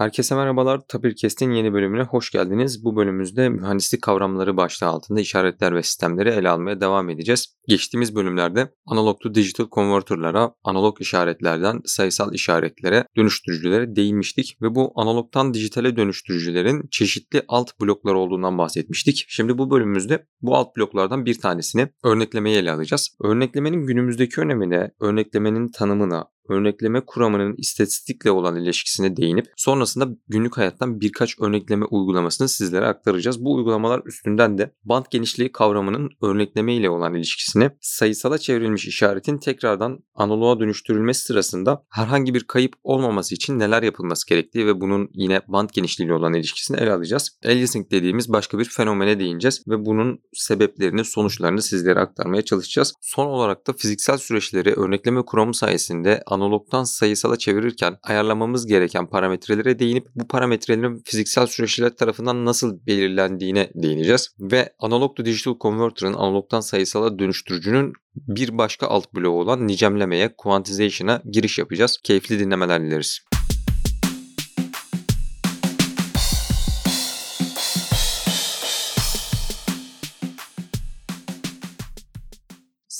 Herkese merhabalar. Tabirkest'in yeni bölümüne hoş geldiniz. Bu bölümümüzde mühendislik kavramları başlığı altında işaretler ve sistemleri ele almaya devam edeceğiz. Geçtiğimiz bölümlerde analog to digital converter'lara, analog işaretlerden sayısal işaretlere, dönüştürücülere değinmiştik ve bu analogtan dijitale dönüştürücülerin çeşitli alt bloklar olduğundan bahsetmiştik. Şimdi bu bölümümüzde bu alt bloklardan bir tanesini örneklemeyi ele alacağız. Örneklemenin günümüzdeki önemine, örneklemenin tanımına, örnekleme kuramının istatistikle olan ilişkisine değinip sonrasında günlük hayattan birkaç örnekleme uygulamasını sizlere aktaracağız. Bu uygulamalar üstünden de band genişliği kavramının örnekleme ile olan ilişkisini, sayısala çevrilmiş işaretin tekrardan analoğa dönüştürülmesi sırasında herhangi bir kayıp olmaması için neler yapılması gerektiği ve bunun yine band genişliği ile olan ilişkisini ele alacağız. Aliasing dediğimiz başka bir fenomene değineceğiz ve bunun sebeplerini, sonuçlarını sizlere aktarmaya çalışacağız. Son olarak da fiziksel süreçleri örnekleme kuramı sayesinde analogtan sayısala çevirirken ayarlamamız gereken parametrelere değinip bu parametrelerin fiziksel süreçler tarafından nasıl belirlendiğine değineceğiz. Ve analog to digital converter'ın analogtan sayısala dönüştürücünün bir başka alt bloğu olan nicemlemeye, quantization'a giriş yapacağız. Keyifli dinlemeler dileriz.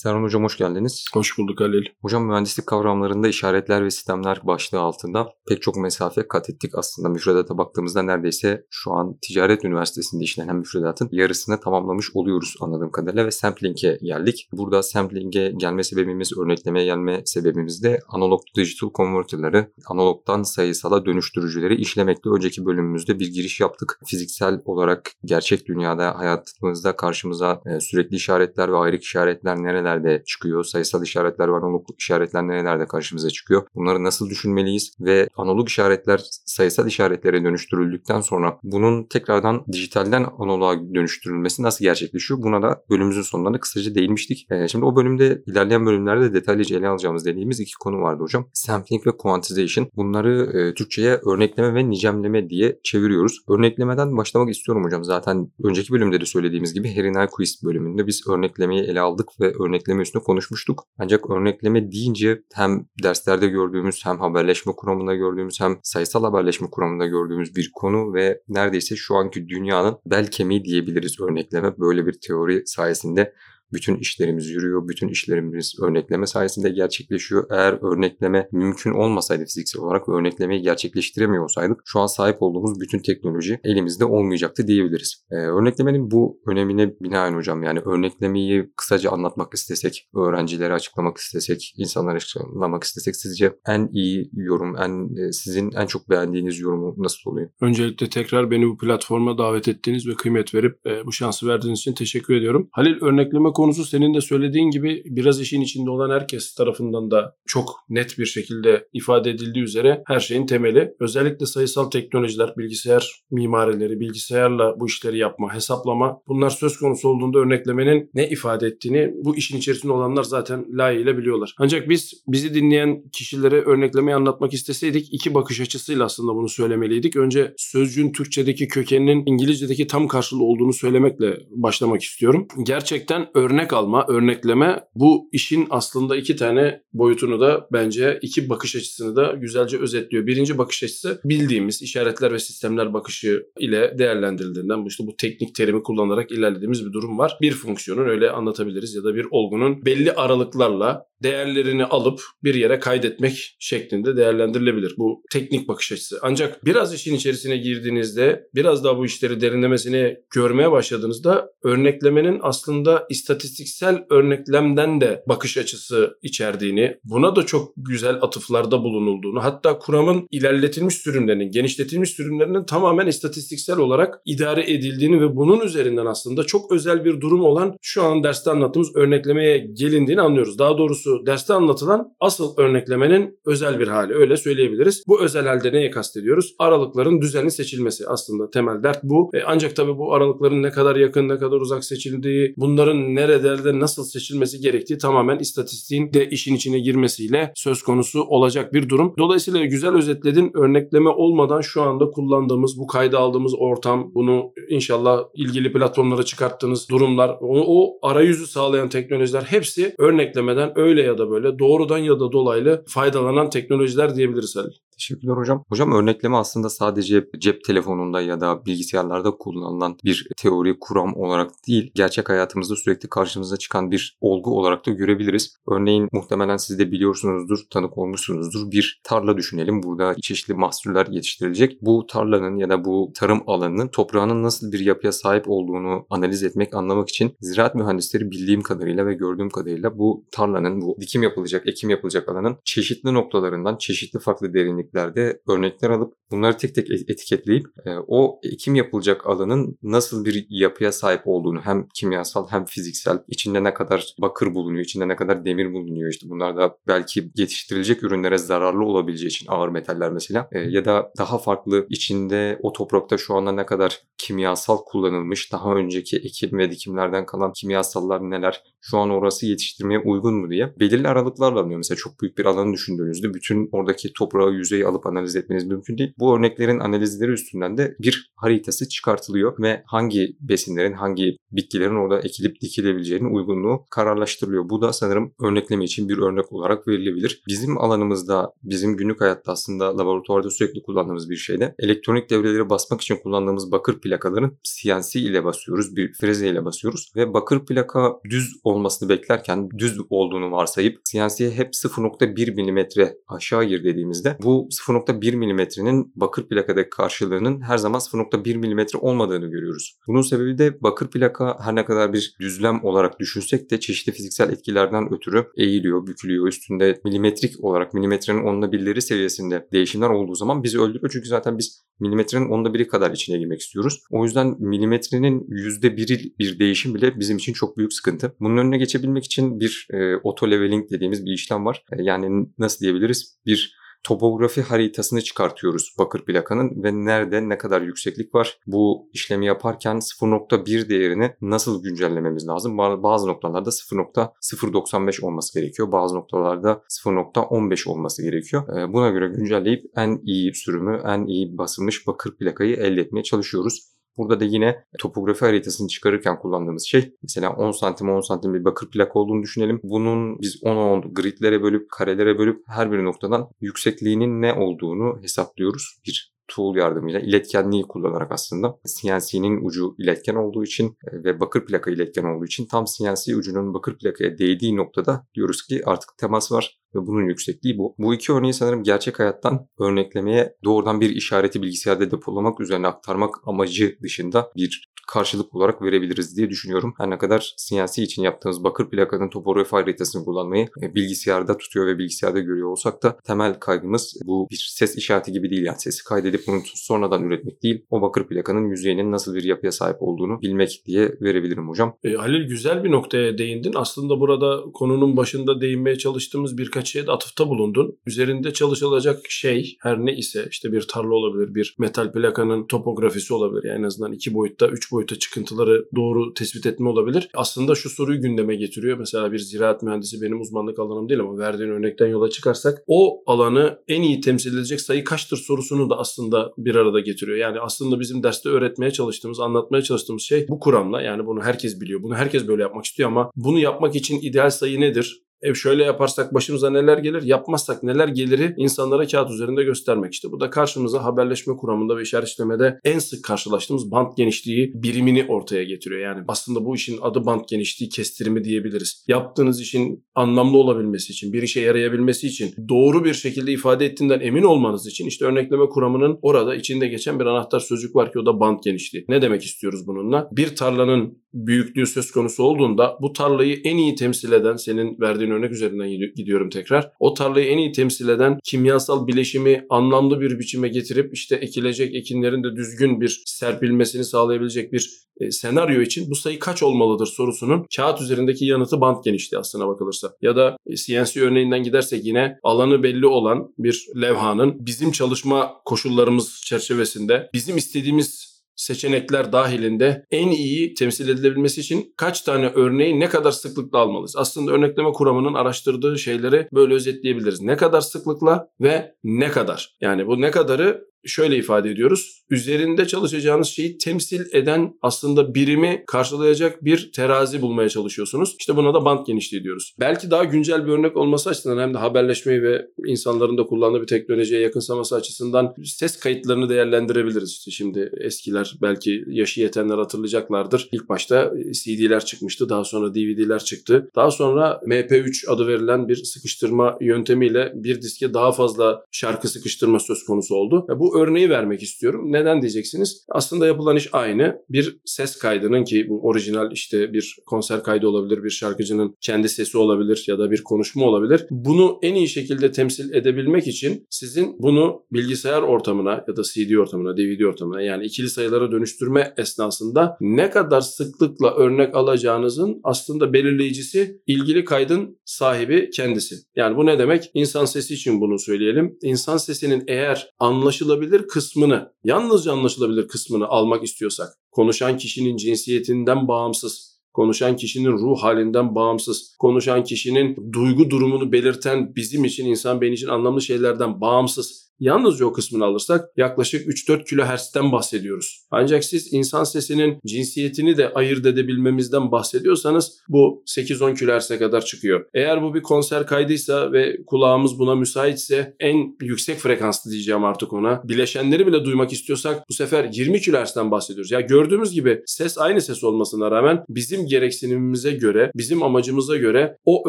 Serhan Hocam hoş geldiniz. Hoş bulduk Halil. Hocam mühendislik kavramlarında işaretler ve sistemler başlığı altında pek çok mesafe kat ettik aslında. Müfredata baktığımızda neredeyse şu an Ticaret Üniversitesi'nde işlenen müfredatın yarısını tamamlamış oluyoruz anladığım kadarıyla ve sampling'e geldik. Burada sampling'e gelme sebebimiz, örneklemeye gelme sebebimiz de analog digital converter'ları, analogdan sayısala dönüştürücüleri işlemekte. Önceki bölümümüzde bir giriş yaptık. Fiziksel olarak gerçek dünyada hayatımızda karşımıza e, sürekli işaretler ve ayrık işaretler nereler nerelerde çıkıyor? Sayısal işaretler var, analog işaretler nerelerde karşımıza çıkıyor? Bunları nasıl düşünmeliyiz? Ve analog işaretler sayısal işaretlere dönüştürüldükten sonra bunun tekrardan dijitalden analoğa dönüştürülmesi nasıl gerçekleşiyor? Buna da bölümümüzün sonunda kısaca değinmiştik. Ee, şimdi o bölümde ilerleyen bölümlerde detaylıca ele alacağımız dediğimiz iki konu vardı hocam. Sampling ve quantization. Bunları e, Türkçe'ye örnekleme ve nicemleme diye çeviriyoruz. Örneklemeden başlamak istiyorum hocam. Zaten önceki bölümde de söylediğimiz gibi Harry Nyquist bölümünde biz örneklemeyi ele aldık ve örnek örnekleme üstüne konuşmuştuk. Ancak örnekleme deyince hem derslerde gördüğümüz hem haberleşme kuramında gördüğümüz hem sayısal haberleşme kuramında gördüğümüz bir konu ve neredeyse şu anki dünyanın bel kemiği diyebiliriz örnekleme. Böyle bir teori sayesinde bütün işlerimiz yürüyor, bütün işlerimiz örnekleme sayesinde gerçekleşiyor. Eğer örnekleme mümkün olmasaydı fiziksel olarak örneklemeyi gerçekleştiremiyor olsaydık şu an sahip olduğumuz bütün teknoloji elimizde olmayacaktı diyebiliriz. Ee, örneklemenin bu önemine binaen hocam yani örneklemeyi kısaca anlatmak istesek, öğrencilere açıklamak istesek, insanlara açıklamak istesek sizce en iyi yorum, en e, sizin en çok beğendiğiniz yorumu nasıl oluyor? Öncelikle tekrar beni bu platforma davet ettiğiniz ve kıymet verip e, bu şansı verdiğiniz için teşekkür ediyorum. Halil örnekleme konusu senin de söylediğin gibi biraz işin içinde olan herkes tarafından da çok net bir şekilde ifade edildiği üzere her şeyin temeli. Özellikle sayısal teknolojiler, bilgisayar mimarileri, bilgisayarla bu işleri yapma, hesaplama bunlar söz konusu olduğunda örneklemenin ne ifade ettiğini bu işin içerisinde olanlar zaten layığıyla biliyorlar. Ancak biz bizi dinleyen kişilere örneklemeyi anlatmak isteseydik iki bakış açısıyla aslında bunu söylemeliydik. Önce sözcüğün Türkçedeki kökeninin İngilizce'deki tam karşılığı olduğunu söylemekle başlamak istiyorum. Gerçekten örnek örnek alma, örnekleme bu işin aslında iki tane boyutunu da bence iki bakış açısını da güzelce özetliyor. Birinci bakış açısı bildiğimiz işaretler ve sistemler bakışı ile değerlendirildiğinden işte bu teknik terimi kullanarak ilerlediğimiz bir durum var. Bir fonksiyonun öyle anlatabiliriz ya da bir olgunun belli aralıklarla değerlerini alıp bir yere kaydetmek şeklinde değerlendirilebilir. Bu teknik bakış açısı. Ancak biraz işin içerisine girdiğinizde biraz daha bu işleri derinlemesine görmeye başladığınızda örneklemenin aslında istatistiksel örneklemden de bakış açısı içerdiğini, buna da çok güzel atıflarda bulunulduğunu, hatta kuramın ilerletilmiş sürümlerinin, genişletilmiş sürümlerinin tamamen istatistiksel olarak idare edildiğini ve bunun üzerinden aslında çok özel bir durum olan şu an derste anlattığımız örneklemeye gelindiğini anlıyoruz. Daha doğrusu konusu derste anlatılan asıl örneklemenin özel bir hali öyle söyleyebiliriz. Bu özel halde neye kastediyoruz? Aralıkların düzenli seçilmesi aslında temel dert bu. E ancak tabii bu aralıkların ne kadar yakın ne kadar uzak seçildiği bunların nerelerde nasıl seçilmesi gerektiği tamamen istatistiğin de işin içine girmesiyle söz konusu olacak bir durum. Dolayısıyla güzel özetledin örnekleme olmadan şu anda kullandığımız bu kayda aldığımız ortam bunu inşallah ilgili platformlara çıkarttığınız durumlar o, o arayüzü sağlayan teknolojiler hepsi örneklemeden öyle öyle ya da böyle doğrudan ya da dolaylı faydalanan teknolojiler diyebiliriz Halil. Teşekkürler hocam. Hocam örnekleme aslında sadece cep telefonunda ya da bilgisayarlarda kullanılan bir teori kuram olarak değil, gerçek hayatımızda sürekli karşımıza çıkan bir olgu olarak da görebiliriz. Örneğin muhtemelen siz de biliyorsunuzdur, tanık olmuşsunuzdur. Bir tarla düşünelim. Burada çeşitli mahsuller yetiştirilecek. Bu tarlanın ya da bu tarım alanının toprağının nasıl bir yapıya sahip olduğunu analiz etmek, anlamak için ziraat mühendisleri bildiğim kadarıyla ve gördüğüm kadarıyla bu tarlanın, bu dikim yapılacak, ekim yapılacak alanın çeşitli noktalarından, çeşitli farklı derinliklerde örnekler alıp bunları tek tek etiketleyip e, o ekim yapılacak alanın nasıl bir yapıya sahip olduğunu hem kimyasal hem fiziksel içinde ne kadar bakır bulunuyor, içinde ne kadar demir bulunuyor işte bunlar da belki yetiştirilecek ürünlere zararlı olabileceği için ağır metaller mesela e, ya da daha farklı içinde o toprakta şu anda ne kadar kimyasal kullanılmış, daha önceki ekim ve dikimlerden kalan kimyasallar neler, şu an orası yetiştirmeye uygun mu diye belirli aralıklarla alınıyor. Mesela çok büyük bir alanı düşündüğünüzde bütün oradaki toprağı yüzeyi alıp analiz etmeniz mümkün değil. Bu örneklerin analizleri üstünden de bir haritası çıkartılıyor ve hangi besinlerin, hangi bitkilerin orada ekilip dikilebileceğinin uygunluğu kararlaştırılıyor. Bu da sanırım örnekleme için bir örnek olarak verilebilir. Bizim alanımızda, bizim günlük hayatta aslında laboratuvarda sürekli kullandığımız bir şeyde elektronik devreleri basmak için kullandığımız bakır plakaların CNC ile basıyoruz, bir freze ile basıyoruz ve bakır plaka düz olmasını beklerken düz olduğunu varsayıp CNC'ye hep 0.1 mm aşağı gir dediğimizde bu 0.1 mm'nin bakır plakadaki karşılığının her zaman 0.1 mm olmadığını görüyoruz. Bunun sebebi de bakır plaka her ne kadar bir düzlem olarak düşünsek de çeşitli fiziksel etkilerden ötürü eğiliyor, bükülüyor. Üstünde milimetrik olarak milimetrenin onunla birleri seviyesinde değişimler olduğu zaman bizi öldürüyor. Çünkü zaten biz milimetrenin onda biri kadar içine girmek istiyoruz. O yüzden milimetrenin yüzde biri bir değişim bile bizim için çok büyük sıkıntı. Bunun önüne geçebilmek için bir e, auto leveling dediğimiz bir işlem var. E, yani nasıl diyebiliriz? Bir topografi haritasını çıkartıyoruz bakır plakanın ve nerede ne kadar yükseklik var. Bu işlemi yaparken 0.1 değerini nasıl güncellememiz lazım? Bazı noktalarda 0.095 olması gerekiyor. Bazı noktalarda 0.15 olması gerekiyor. Ee, buna göre güncelleyip en iyi sürümü, en iyi basılmış bakır plakayı elde etmeye çalışıyoruz. Burada da yine topografi haritasını çıkarırken kullandığımız şey mesela 10 santim 10 santim bir bakır plak olduğunu düşünelim. Bunun biz 10-10 gridlere bölüp karelere bölüp her bir noktadan yüksekliğinin ne olduğunu hesaplıyoruz. Bir tool yardımıyla iletkenliği kullanarak aslında CNC'nin ucu iletken olduğu için e, ve bakır plaka iletken olduğu için tam CNC ucunun bakır plakaya değdiği noktada diyoruz ki artık temas var ve bunun yüksekliği bu. Bu iki örneği sanırım gerçek hayattan örneklemeye doğrudan bir işareti bilgisayarda depolamak üzerine aktarmak amacı dışında bir karşılık olarak verebiliriz diye düşünüyorum. Her ne kadar CNC için yaptığımız bakır plakanın topografi haritasını kullanmayı e, bilgisayarda tutuyor ve bilgisayarda görüyor olsak da temel kaygımız bu bir ses işareti gibi değil. Yani sesi kaydedip bunu sonradan üretmek değil. O bakır plakanın yüzeyinin nasıl bir yapıya sahip olduğunu bilmek diye verebilirim hocam. E, Halil güzel bir noktaya değindin. Aslında burada konunun başında değinmeye çalıştığımız birkaç şeye de atıfta bulundun. Üzerinde çalışılacak şey her ne ise işte bir tarla olabilir, bir metal plakanın topografisi olabilir. Yani en azından iki boyutta, üç boyutta çıkıntıları doğru tespit etme olabilir. Aslında şu soruyu gündeme getiriyor. Mesela bir ziraat mühendisi benim uzmanlık alanım değil ama verdiğin örnekten yola çıkarsak o alanı en iyi temsil edecek sayı kaçtır sorusunu da aslında bir arada getiriyor. Yani aslında bizim derste öğretmeye çalıştığımız, anlatmaya çalıştığımız şey bu kuramla yani bunu herkes biliyor. Bunu herkes böyle yapmak istiyor ama bunu yapmak için ideal sayı nedir? E şöyle yaparsak başımıza neler gelir, yapmazsak neler geliri insanlara kağıt üzerinde göstermek. işte. bu da karşımıza haberleşme kuramında ve işaretlemede en sık karşılaştığımız band genişliği birimini ortaya getiriyor. Yani aslında bu işin adı band genişliği kestirimi diyebiliriz. Yaptığınız işin anlamlı olabilmesi için, bir işe yarayabilmesi için, doğru bir şekilde ifade ettiğinden emin olmanız için işte örnekleme kuramının orada içinde geçen bir anahtar sözcük var ki o da band genişliği. Ne demek istiyoruz bununla? Bir tarlanın büyüklüğü söz konusu olduğunda bu tarlayı en iyi temsil eden senin verdiğin örnek üzerinden gidiyorum tekrar. O tarlayı en iyi temsil eden kimyasal bileşimi anlamlı bir biçime getirip işte ekilecek ekinlerin de düzgün bir serpilmesini sağlayabilecek bir e, senaryo için bu sayı kaç olmalıdır sorusunun kağıt üzerindeki yanıtı bant genişliği aslına bakılırsa. Ya da e, CNC örneğinden gidersek yine alanı belli olan bir levhanın bizim çalışma koşullarımız çerçevesinde bizim istediğimiz seçenekler dahilinde en iyi temsil edilebilmesi için kaç tane örneği ne kadar sıklıkla almalıyız? Aslında örnekleme kuramının araştırdığı şeyleri böyle özetleyebiliriz. Ne kadar sıklıkla ve ne kadar? Yani bu ne kadarı şöyle ifade ediyoruz. Üzerinde çalışacağınız şeyi temsil eden aslında birimi karşılayacak bir terazi bulmaya çalışıyorsunuz. İşte buna da band genişliği diyoruz. Belki daha güncel bir örnek olması açısından hem de haberleşmeyi ve insanların da kullandığı bir teknolojiye yakınsaması açısından ses kayıtlarını değerlendirebiliriz. İşte şimdi eskiler belki yaşı yetenler hatırlayacaklardır. İlk başta CD'ler çıkmıştı. Daha sonra DVD'ler çıktı. Daha sonra MP3 adı verilen bir sıkıştırma yöntemiyle bir diske daha fazla şarkı sıkıştırma söz konusu oldu. Bu örneği vermek istiyorum. Neden diyeceksiniz? Aslında yapılan iş aynı. Bir ses kaydının ki bu orijinal işte bir konser kaydı olabilir, bir şarkıcının kendi sesi olabilir ya da bir konuşma olabilir. Bunu en iyi şekilde temsil edebilmek için sizin bunu bilgisayar ortamına ya da CD ortamına, DVD ortamına yani ikili sayılara dönüştürme esnasında ne kadar sıklıkla örnek alacağınızın aslında belirleyicisi ilgili kaydın sahibi kendisi. Yani bu ne demek? İnsan sesi için bunu söyleyelim. İnsan sesinin eğer anlaşılabilir kısmını, yalnızca anlaşılabilir kısmını almak istiyorsak, konuşan kişinin cinsiyetinden bağımsız, konuşan kişinin ruh halinden bağımsız, konuşan kişinin duygu durumunu belirten bizim için, insan beyni için anlamlı şeylerden bağımsız Yalnızca o kısmını alırsak yaklaşık 3-4 kHz'den bahsediyoruz. Ancak siz insan sesinin cinsiyetini de ayırt edebilmemizden bahsediyorsanız bu 8-10 kHz'e kadar çıkıyor. Eğer bu bir konser kaydıysa ve kulağımız buna müsaitse en yüksek frekanslı diyeceğim artık ona. Bileşenleri bile duymak istiyorsak bu sefer 20 kHz'den bahsediyoruz. Ya gördüğümüz gibi ses aynı ses olmasına rağmen bizim gereksinimimize göre, bizim amacımıza göre o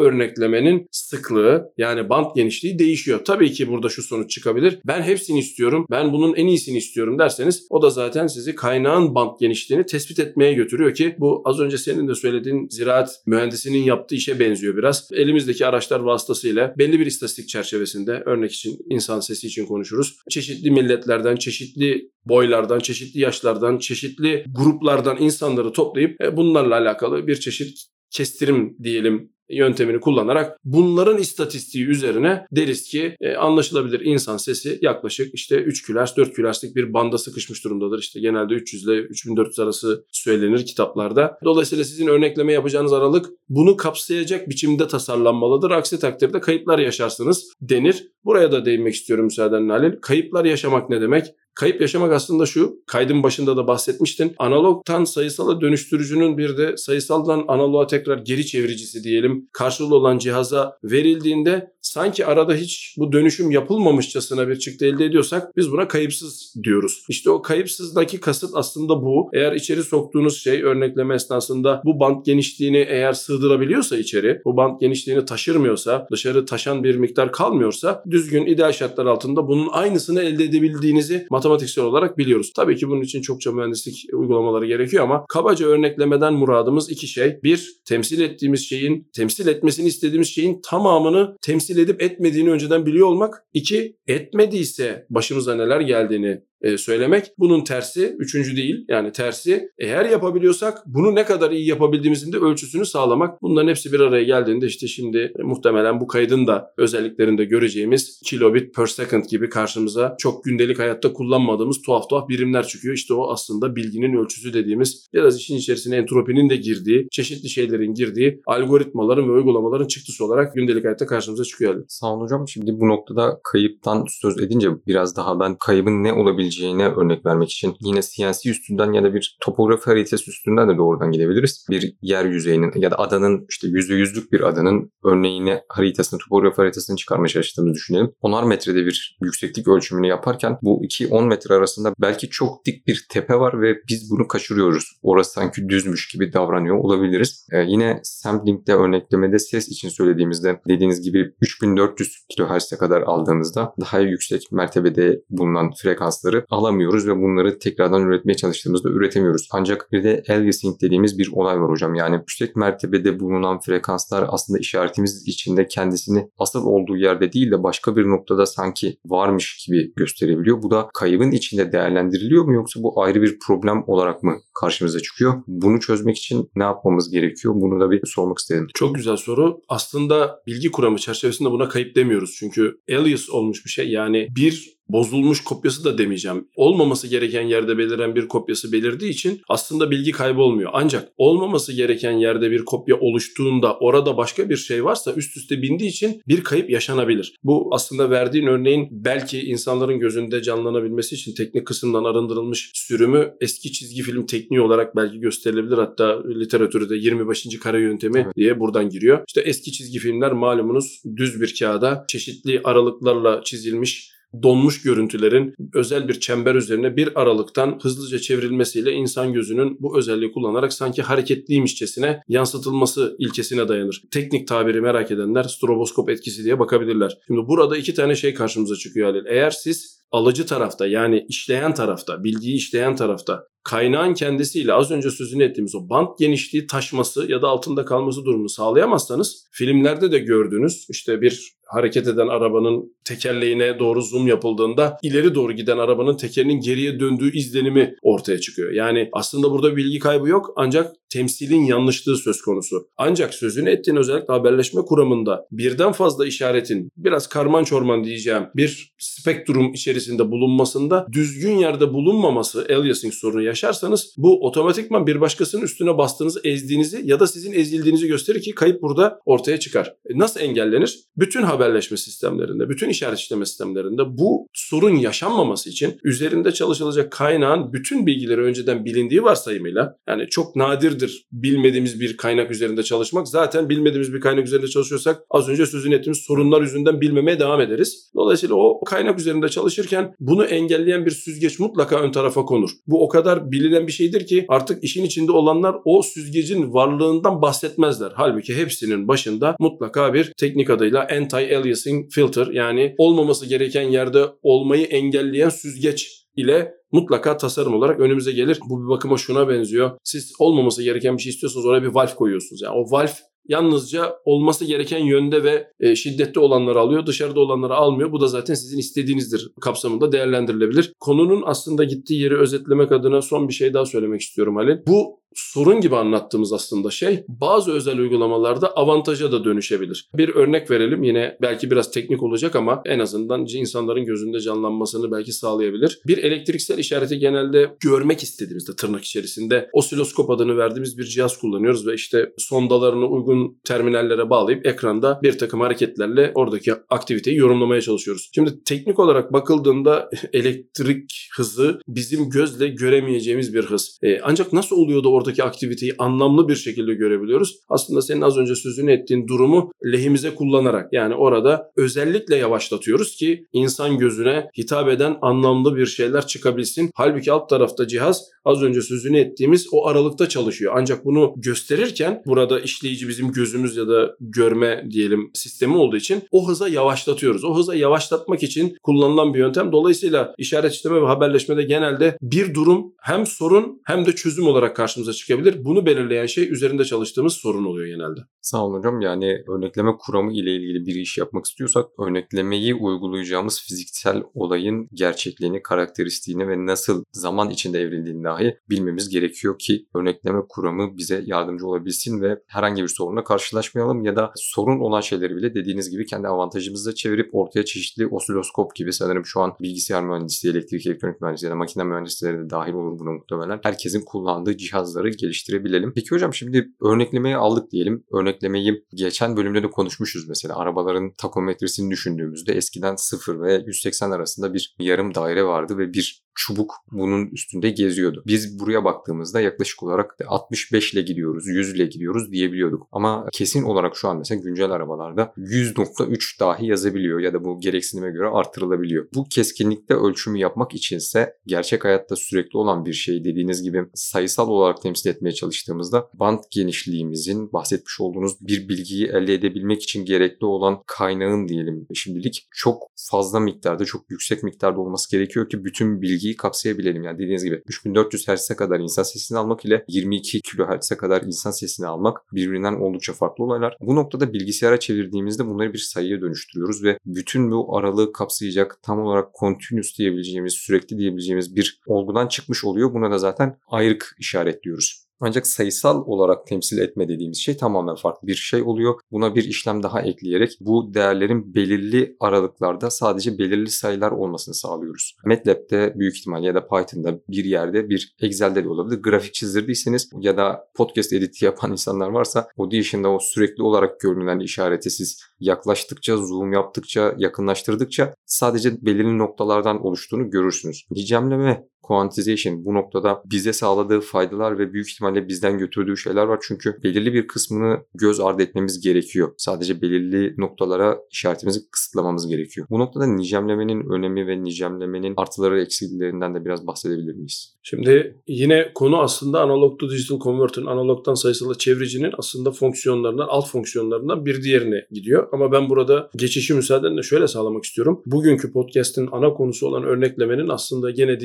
örneklemenin sıklığı yani band genişliği değişiyor. Tabii ki burada şu sonuç çıkabilir ben hepsini istiyorum, ben bunun en iyisini istiyorum derseniz o da zaten sizi kaynağın bant genişliğini tespit etmeye götürüyor ki bu az önce senin de söylediğin ziraat mühendisinin yaptığı işe benziyor biraz. Elimizdeki araçlar vasıtasıyla belli bir istatistik çerçevesinde örnek için insan sesi için konuşuruz. Çeşitli milletlerden, çeşitli boylardan, çeşitli yaşlardan, çeşitli gruplardan insanları toplayıp e, bunlarla alakalı bir çeşit kestirim diyelim yöntemini kullanarak bunların istatistiği üzerine deriz ki e, anlaşılabilir insan sesi yaklaşık işte 3 kHz 4 kHz'lik bir banda sıkışmış durumdadır. İşte genelde 300 ile 3400 arası söylenir kitaplarda. Dolayısıyla sizin örnekleme yapacağınız aralık bunu kapsayacak biçimde tasarlanmalıdır. Aksi takdirde kayıplar yaşarsınız denir. Buraya da değinmek istiyorum müsaadenle Halil. Kayıplar yaşamak ne demek? Kayıp yaşamak aslında şu, kaydın başında da bahsetmiştin. Analogtan sayısala dönüştürücünün bir de sayısaldan analoğa tekrar geri çeviricisi diyelim karşılığı olan cihaza verildiğinde sanki arada hiç bu dönüşüm yapılmamışçasına bir çıktı elde ediyorsak biz buna kayıpsız diyoruz. İşte o kayıpsızdaki kasıt aslında bu. Eğer içeri soktuğunuz şey örnekleme esnasında bu bant genişliğini eğer sığdırabiliyorsa içeri, bu bant genişliğini taşırmıyorsa, dışarı taşan bir miktar kalmıyorsa düzgün ideal şartlar altında bunun aynısını elde edebildiğinizi matematiksel olarak biliyoruz. Tabii ki bunun için çokça mühendislik uygulamaları gerekiyor ama kabaca örneklemeden muradımız iki şey. Bir, temsil ettiğimiz şeyin, temsil etmesini istediğimiz şeyin tamamını temsil edip etmediğini önceden biliyor olmak. İki, etmediyse başımıza neler geldiğini e, söylemek. Bunun tersi üçüncü değil yani tersi eğer yapabiliyorsak bunu ne kadar iyi yapabildiğimizin de ölçüsünü sağlamak. Bunların hepsi bir araya geldiğinde işte şimdi muhtemelen bu kaydın da özelliklerinde göreceğimiz kilobit per second gibi karşımıza çok gündelik hayatta kullanmadığımız tuhaf tuhaf birimler çıkıyor. İşte o aslında bilginin ölçüsü dediğimiz biraz işin içerisine entropinin de girdiği, çeşitli şeylerin girdiği algoritmaların ve uygulamaların çıktısı olarak gündelik hayatta karşımıza çıkıyor. Sağ olun hocam. Şimdi bu noktada kayıptan söz edince biraz daha ben kaybın ne olabileceğini olabileceğine örnek vermek için yine CNC üstünden ya da bir topografi haritası üstünden de doğrudan gidebiliriz. Bir yer yüzeyinin ya da adanın işte yüzde yüzlük bir adanın örneğini haritasını, topografi haritasını çıkarmaya çalıştığımızı düşünelim. Onar metrede bir yükseklik ölçümünü yaparken bu 2-10 metre arasında belki çok dik bir tepe var ve biz bunu kaçırıyoruz. Orası sanki düzmüş gibi davranıyor olabiliriz. Ee, yine sampling'de örneklemede ses için söylediğimizde dediğiniz gibi 3400 kHz'e kadar aldığımızda daha yüksek mertebede bulunan frekansları alamıyoruz ve bunları tekrardan üretmeye çalıştığımızda üretemiyoruz. Ancak bir de aliasing dediğimiz bir olay var hocam. Yani yüksek mertebede bulunan frekanslar aslında işaretimiz içinde kendisini asıl olduğu yerde değil de başka bir noktada sanki varmış gibi gösterebiliyor. Bu da kaybın içinde değerlendiriliyor mu yoksa bu ayrı bir problem olarak mı karşımıza çıkıyor? Bunu çözmek için ne yapmamız gerekiyor? Bunu da bir sormak istedim. Çok güzel soru. Aslında bilgi kuramı çerçevesinde buna kayıp demiyoruz. Çünkü alias olmuş bir şey. Yani bir bozulmuş kopyası da demeyeceğim. Olmaması gereken yerde beliren bir kopyası belirdiği için aslında bilgi kaybı olmuyor. Ancak olmaması gereken yerde bir kopya oluştuğunda orada başka bir şey varsa üst üste bindiği için bir kayıp yaşanabilir. Bu aslında verdiğin örneğin belki insanların gözünde canlanabilmesi için teknik kısımdan arındırılmış sürümü eski çizgi film tekniği olarak belki gösterilebilir. Hatta literatürde 25. kare yöntemi evet. diye buradan giriyor. İşte eski çizgi filmler malumunuz düz bir kağıda çeşitli aralıklarla çizilmiş donmuş görüntülerin özel bir çember üzerine bir aralıktan hızlıca çevrilmesiyle insan gözünün bu özelliği kullanarak sanki hareketliymişçesine yansıtılması ilkesine dayanır. Teknik tabiri merak edenler stroboskop etkisi diye bakabilirler. Şimdi burada iki tane şey karşımıza çıkıyor Halil. Eğer siz alıcı tarafta yani işleyen tarafta, bilgiyi işleyen tarafta kaynağın kendisiyle az önce sözünü ettiğimiz o bant genişliği taşması ya da altında kalması durumunu sağlayamazsanız filmlerde de gördüğünüz işte bir hareket eden arabanın tekerleğine doğru zoom yapıldığında ileri doğru giden arabanın tekerinin geriye döndüğü izlenimi ortaya çıkıyor. Yani aslında burada bilgi kaybı yok ancak temsilin yanlışlığı söz konusu. Ancak sözünü ettiğin özellikle haberleşme kuramında birden fazla işaretin biraz karman çorman diyeceğim bir spektrum içerisinde bulunmasında düzgün yerde bulunmaması aliasing sorunu yaşarsanız bu otomatikman bir başkasının üstüne bastığınızı, ezdiğinizi ya da sizin ezildiğinizi gösterir ki kayıp burada ortaya çıkar. E nasıl engellenir? Bütün haberleşme sistemlerinde, bütün işaret işleme sistemlerinde bu sorun yaşanmaması için üzerinde çalışılacak kaynağın bütün bilgileri önceden bilindiği varsayımıyla yani çok nadirdir bilmediğimiz bir kaynak üzerinde çalışmak. Zaten bilmediğimiz bir kaynak üzerinde çalışıyorsak az önce sözünü ettiğimiz sorunlar yüzünden bilmemeye devam ederiz. Dolayısıyla o kaynak üzerinde çalışırken bunu engelleyen bir süzgeç mutlaka ön tarafa konur. Bu o kadar bilinen bir şeydir ki artık işin içinde olanlar o süzgecin varlığından bahsetmezler. Halbuki hepsinin başında mutlaka bir teknik adıyla anti-aliasing filter yani olmaması gereken yerde olmayı engelleyen süzgeç ile mutlaka tasarım olarak önümüze gelir. Bu bir bakıma şuna benziyor. Siz olmaması gereken bir şey istiyorsanız oraya bir valve koyuyorsunuz. Yani o valve yalnızca olması gereken yönde ve e, şiddetli olanları alıyor, dışarıda olanları almıyor. Bu da zaten sizin istediğinizdir kapsamında değerlendirilebilir. Konunun aslında gittiği yeri özetlemek adına son bir şey daha söylemek istiyorum Halil. Bu sorun gibi anlattığımız aslında şey bazı özel uygulamalarda avantaja da dönüşebilir. Bir örnek verelim yine belki biraz teknik olacak ama en azından insanların gözünde canlanmasını belki sağlayabilir. Bir elektriksel işareti genelde görmek istediğimizde tırnak içerisinde osiloskop adını verdiğimiz bir cihaz kullanıyoruz ve işte sondalarını uygun terminallere bağlayıp ekranda bir takım hareketlerle oradaki aktiviteyi yorumlamaya çalışıyoruz. Şimdi teknik olarak bakıldığında elektrik hızı bizim gözle göremeyeceğimiz bir hız. E, ancak nasıl oluyor da oradaki aktiviteyi anlamlı bir şekilde görebiliyoruz. Aslında senin az önce sözünü ettiğin durumu lehimize kullanarak yani orada özellikle yavaşlatıyoruz ki insan gözüne hitap eden anlamlı bir şeyler çıkabilsin. Halbuki alt tarafta cihaz az önce sözünü ettiğimiz o aralıkta çalışıyor. Ancak bunu gösterirken burada işleyici bizim gözümüz ya da görme diyelim sistemi olduğu için o hıza yavaşlatıyoruz. O hıza yavaşlatmak için kullanılan bir yöntem. Dolayısıyla işaret işleme ve haberleşmede genelde bir durum hem sorun hem de çözüm olarak karşımıza çıkabilir. Bunu belirleyen şey üzerinde çalıştığımız sorun oluyor genelde. Sağ olun hocam. Yani örnekleme kuramı ile ilgili bir iş yapmak istiyorsak örneklemeyi uygulayacağımız fiziksel olayın gerçekliğini, karakteristiğini ve nasıl zaman içinde evrildiğini dahi bilmemiz gerekiyor ki örnekleme kuramı bize yardımcı olabilsin ve herhangi bir sorunla karşılaşmayalım ya da sorun olan şeyleri bile dediğiniz gibi kendi avantajımızla çevirip ortaya çeşitli osiloskop gibi sanırım şu an bilgisayar mühendisliği, elektrik elektronik mühendisliği ya da makine mühendisleri de dahil olur buna muhtemelen. Herkesin kullandığı cihazları geliştirebilelim. Peki hocam şimdi örneklemeyi aldık diyelim. Örneklemeyi geçen bölümde de konuşmuşuz mesela. Arabaların takometresini düşündüğümüzde eskiden 0 ve 180 arasında bir yarım daire vardı ve bir çubuk bunun üstünde geziyordu. Biz buraya baktığımızda yaklaşık olarak 65 ile gidiyoruz, 100 ile gidiyoruz diyebiliyorduk. Ama kesin olarak şu an mesela güncel arabalarda 100.3 dahi yazabiliyor ya da bu gereksinime göre artırılabiliyor. Bu keskinlikte ölçümü yapmak içinse gerçek hayatta sürekli olan bir şey dediğiniz gibi sayısal olarak temsil etmeye çalıştığımızda band genişliğimizin bahsetmiş olduğunuz bir bilgiyi elde edebilmek için gerekli olan kaynağın diyelim şimdilik çok fazla miktarda, çok yüksek miktarda olması gerekiyor ki bütün bilgi bilgiyi kapsayabilelim. Yani dediğiniz gibi 3400 Hz'e kadar insan sesini almak ile 22 kHz'e kadar insan sesini almak birbirinden oldukça farklı olaylar. Bu noktada bilgisayara çevirdiğimizde bunları bir sayıya dönüştürüyoruz ve bütün bu aralığı kapsayacak tam olarak continuous diyebileceğimiz, sürekli diyebileceğimiz bir olgudan çıkmış oluyor. Buna da zaten ayrık işaretliyoruz. Ancak sayısal olarak temsil etme dediğimiz şey tamamen farklı bir şey oluyor. Buna bir işlem daha ekleyerek bu değerlerin belirli aralıklarda sadece belirli sayılar olmasını sağlıyoruz. MATLAB'de büyük ihtimal ya da Python'da bir yerde bir Excel'de de olabilir. Grafik çizdirdiyseniz ya da podcast editi yapan insanlar varsa Audition'da o sürekli olarak görünen işareti siz yaklaştıkça, zoom yaptıkça, yakınlaştırdıkça sadece belirli noktalardan oluştuğunu görürsünüz. Diyecemleme quantization bu noktada bize sağladığı faydalar ve büyük ihtimalle bizden götürdüğü şeyler var. Çünkü belirli bir kısmını göz ardı etmemiz gerekiyor. Sadece belirli noktalara işaretimizi kısıtlamamız gerekiyor. Bu noktada nicemlemenin önemi ve nicemlemenin artıları eksilerinden de biraz bahsedebilir miyiz? Şimdi yine konu aslında analog to digital converter'ın analogtan sayısala çevricinin aslında fonksiyonlarından, alt fonksiyonlarından bir diğerine gidiyor. Ama ben burada geçişi müsaadenle şöyle sağlamak istiyorum. Bugünkü podcast'in ana konusu olan örneklemenin aslında gene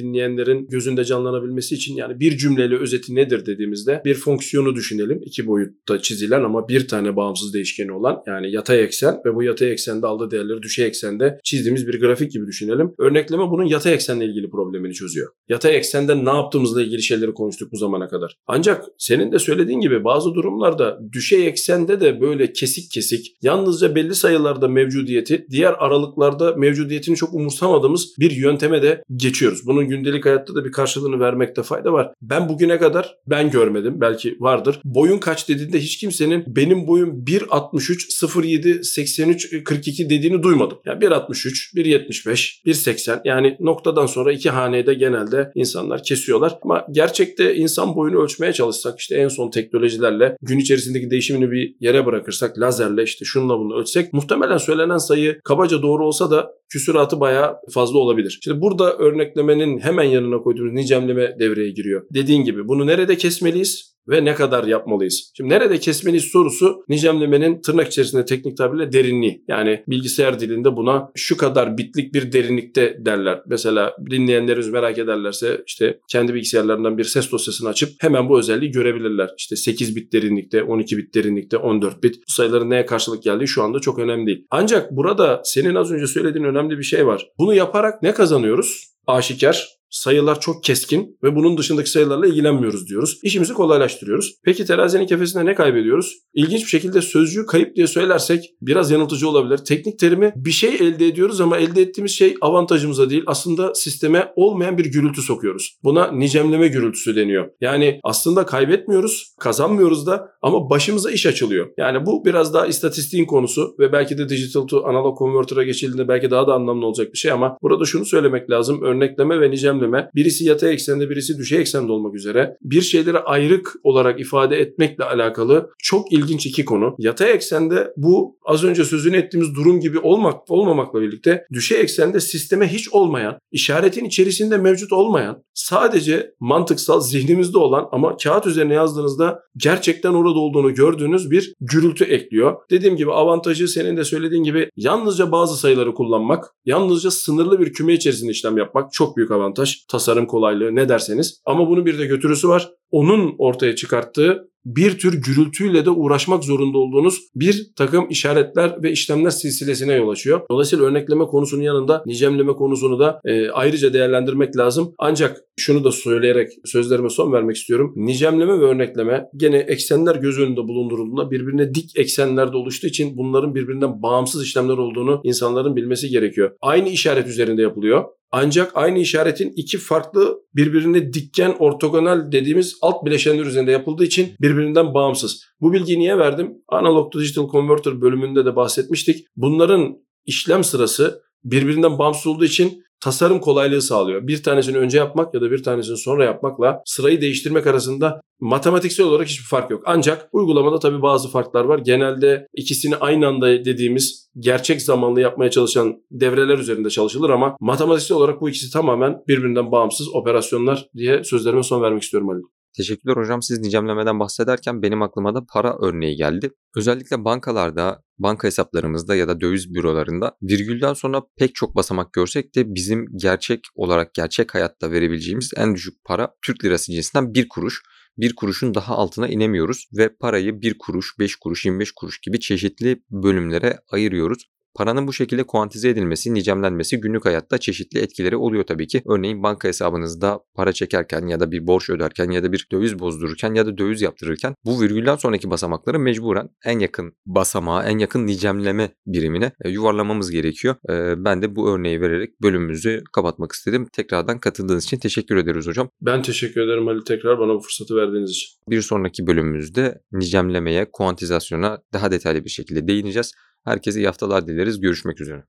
dinleyenlerin gözünde canlanabilmesi için yani bir cümleyle özeti nedir dediğimizde bir fonksiyonu düşünelim. iki boyutta çizilen ama bir tane bağımsız değişkeni olan yani yatay eksen ve bu yatay eksende aldığı değerleri düşey eksende çizdiğimiz bir grafik gibi düşünelim. Örnekleme bunun yatay eksenle ilgili problemini çözüyor. Yatay eksende ne yaptığımızla ilgili şeyleri konuştuk bu zamana kadar. Ancak senin de söylediğin gibi bazı durumlarda düşey eksende de böyle kesik kesik yalnızca belli sayılarda mevcudiyeti diğer aralıklarda mevcudiyetini çok umursamadığımız bir yönteme de geçiyoruz. Bunun gündelik hayatta da bir karşılığını vermekte fayda var. Ben bugüne kadar ben görmedim belki vardır. Boyun kaç dediğinde hiç kimsenin benim boyum 1.63 07 83 42 dediğini duymadım. Yani 1.63 1.75 1.80 yani noktadan sonra iki hanede genelde insanlar kesiyorlar. Ama gerçekte insan boyunu ölçmeye çalışsak işte en son teknolojilerle gün içerisindeki değişimini bir yere bırakırsak lazerle işte şununla bunu ölçsek muhtemelen söylenen sayı kabaca doğru olsa da küsuratı bayağı fazla olabilir. Şimdi burada örneklemenin hemen yanına koyduğumuz nicemleme devreye giriyor. Dediğin gibi bunu nerede kesmeliyiz? ve ne kadar yapmalıyız? Şimdi nerede kesmeliyiz sorusu nicemlemenin tırnak içerisinde teknik tabirle derinliği. Yani bilgisayar dilinde buna şu kadar bitlik bir derinlikte derler. Mesela dinleyenlerimiz merak ederlerse işte kendi bilgisayarlarından bir ses dosyasını açıp hemen bu özelliği görebilirler. İşte 8 bit derinlikte, 12 bit derinlikte, 14 bit. Bu sayıların neye karşılık geldiği şu anda çok önemli değil. Ancak burada senin az önce söylediğin önemli bir şey var. Bunu yaparak ne kazanıyoruz? Aşikar sayılar çok keskin ve bunun dışındaki sayılarla ilgilenmiyoruz diyoruz. İşimizi kolaylaştırıyoruz. Peki terazinin kefesinde ne kaybediyoruz? İlginç bir şekilde sözcüğü kayıp diye söylersek biraz yanıltıcı olabilir. Teknik terimi bir şey elde ediyoruz ama elde ettiğimiz şey avantajımıza değil aslında sisteme olmayan bir gürültü sokuyoruz. Buna nicemleme gürültüsü deniyor. Yani aslında kaybetmiyoruz, kazanmıyoruz da ama başımıza iş açılıyor. Yani bu biraz daha istatistiğin konusu ve belki de digital to analog converter'a geçildiğinde belki daha da anlamlı olacak bir şey ama burada şunu söylemek lazım. Örnekleme ve nicemleme düzenleme birisi yatay eksende birisi düşey eksende olmak üzere bir şeyleri ayrık olarak ifade etmekle alakalı çok ilginç iki konu. Yatay eksende bu az önce sözünü ettiğimiz durum gibi olmak olmamakla birlikte düşey eksende sisteme hiç olmayan, işaretin içerisinde mevcut olmayan, sadece mantıksal zihnimizde olan ama kağıt üzerine yazdığınızda gerçekten orada olduğunu gördüğünüz bir gürültü ekliyor. Dediğim gibi avantajı senin de söylediğin gibi yalnızca bazı sayıları kullanmak, yalnızca sınırlı bir küme içerisinde işlem yapmak çok büyük avantaj tasarım kolaylığı ne derseniz. Ama bunun bir de götürüsü var. Onun ortaya çıkarttığı bir tür gürültüyle de uğraşmak zorunda olduğunuz bir takım işaretler ve işlemler silsilesine yol açıyor. Dolayısıyla örnekleme konusunun yanında nicemleme konusunu da e, ayrıca değerlendirmek lazım. Ancak şunu da söyleyerek sözlerime son vermek istiyorum. Nicemleme ve örnekleme gene eksenler göz önünde bulundurulduğunda birbirine dik eksenlerde oluştuğu için bunların birbirinden bağımsız işlemler olduğunu insanların bilmesi gerekiyor. Aynı işaret üzerinde yapılıyor. Ancak aynı işaretin iki farklı birbirine dikken ortogonal dediğimiz alt bileşenler üzerinde yapıldığı için birbirinden bağımsız. Bu bilgiyi niye verdim? Analog to Digital Converter bölümünde de bahsetmiştik. Bunların işlem sırası birbirinden bağımsız olduğu için tasarım kolaylığı sağlıyor. Bir tanesini önce yapmak ya da bir tanesini sonra yapmakla sırayı değiştirmek arasında matematiksel olarak hiçbir fark yok. Ancak uygulamada tabii bazı farklar var. Genelde ikisini aynı anda dediğimiz gerçek zamanlı yapmaya çalışan devreler üzerinde çalışılır ama matematiksel olarak bu ikisi tamamen birbirinden bağımsız operasyonlar diye sözlerime son vermek istiyorum Ali. Teşekkürler hocam. Siz nicemlemeden bahsederken benim aklıma da para örneği geldi. Özellikle bankalarda, banka hesaplarımızda ya da döviz bürolarında virgülden sonra pek çok basamak görsek de bizim gerçek olarak gerçek hayatta verebileceğimiz en düşük para Türk lirası cinsinden bir kuruş bir kuruşun daha altına inemiyoruz ve parayı bir kuruş, beş kuruş, 25 kuruş gibi çeşitli bölümlere ayırıyoruz. Paranın bu şekilde kuantize edilmesi, nicemlenmesi günlük hayatta çeşitli etkileri oluyor tabii ki. Örneğin banka hesabınızda para çekerken ya da bir borç öderken ya da bir döviz bozdururken ya da döviz yaptırırken bu virgülden sonraki basamakları mecburen en yakın basamağa, en yakın nicemleme birimine e, yuvarlamamız gerekiyor. E, ben de bu örneği vererek bölümümüzü kapatmak istedim. Tekrardan katıldığınız için teşekkür ederiz hocam. Ben teşekkür ederim Ali tekrar bana bu fırsatı verdiğiniz için. Bir sonraki bölümümüzde nicemlemeye, kuantizasyona daha detaylı bir şekilde değineceğiz. Herkese iyi haftalar dileriz. Görüşmek üzere.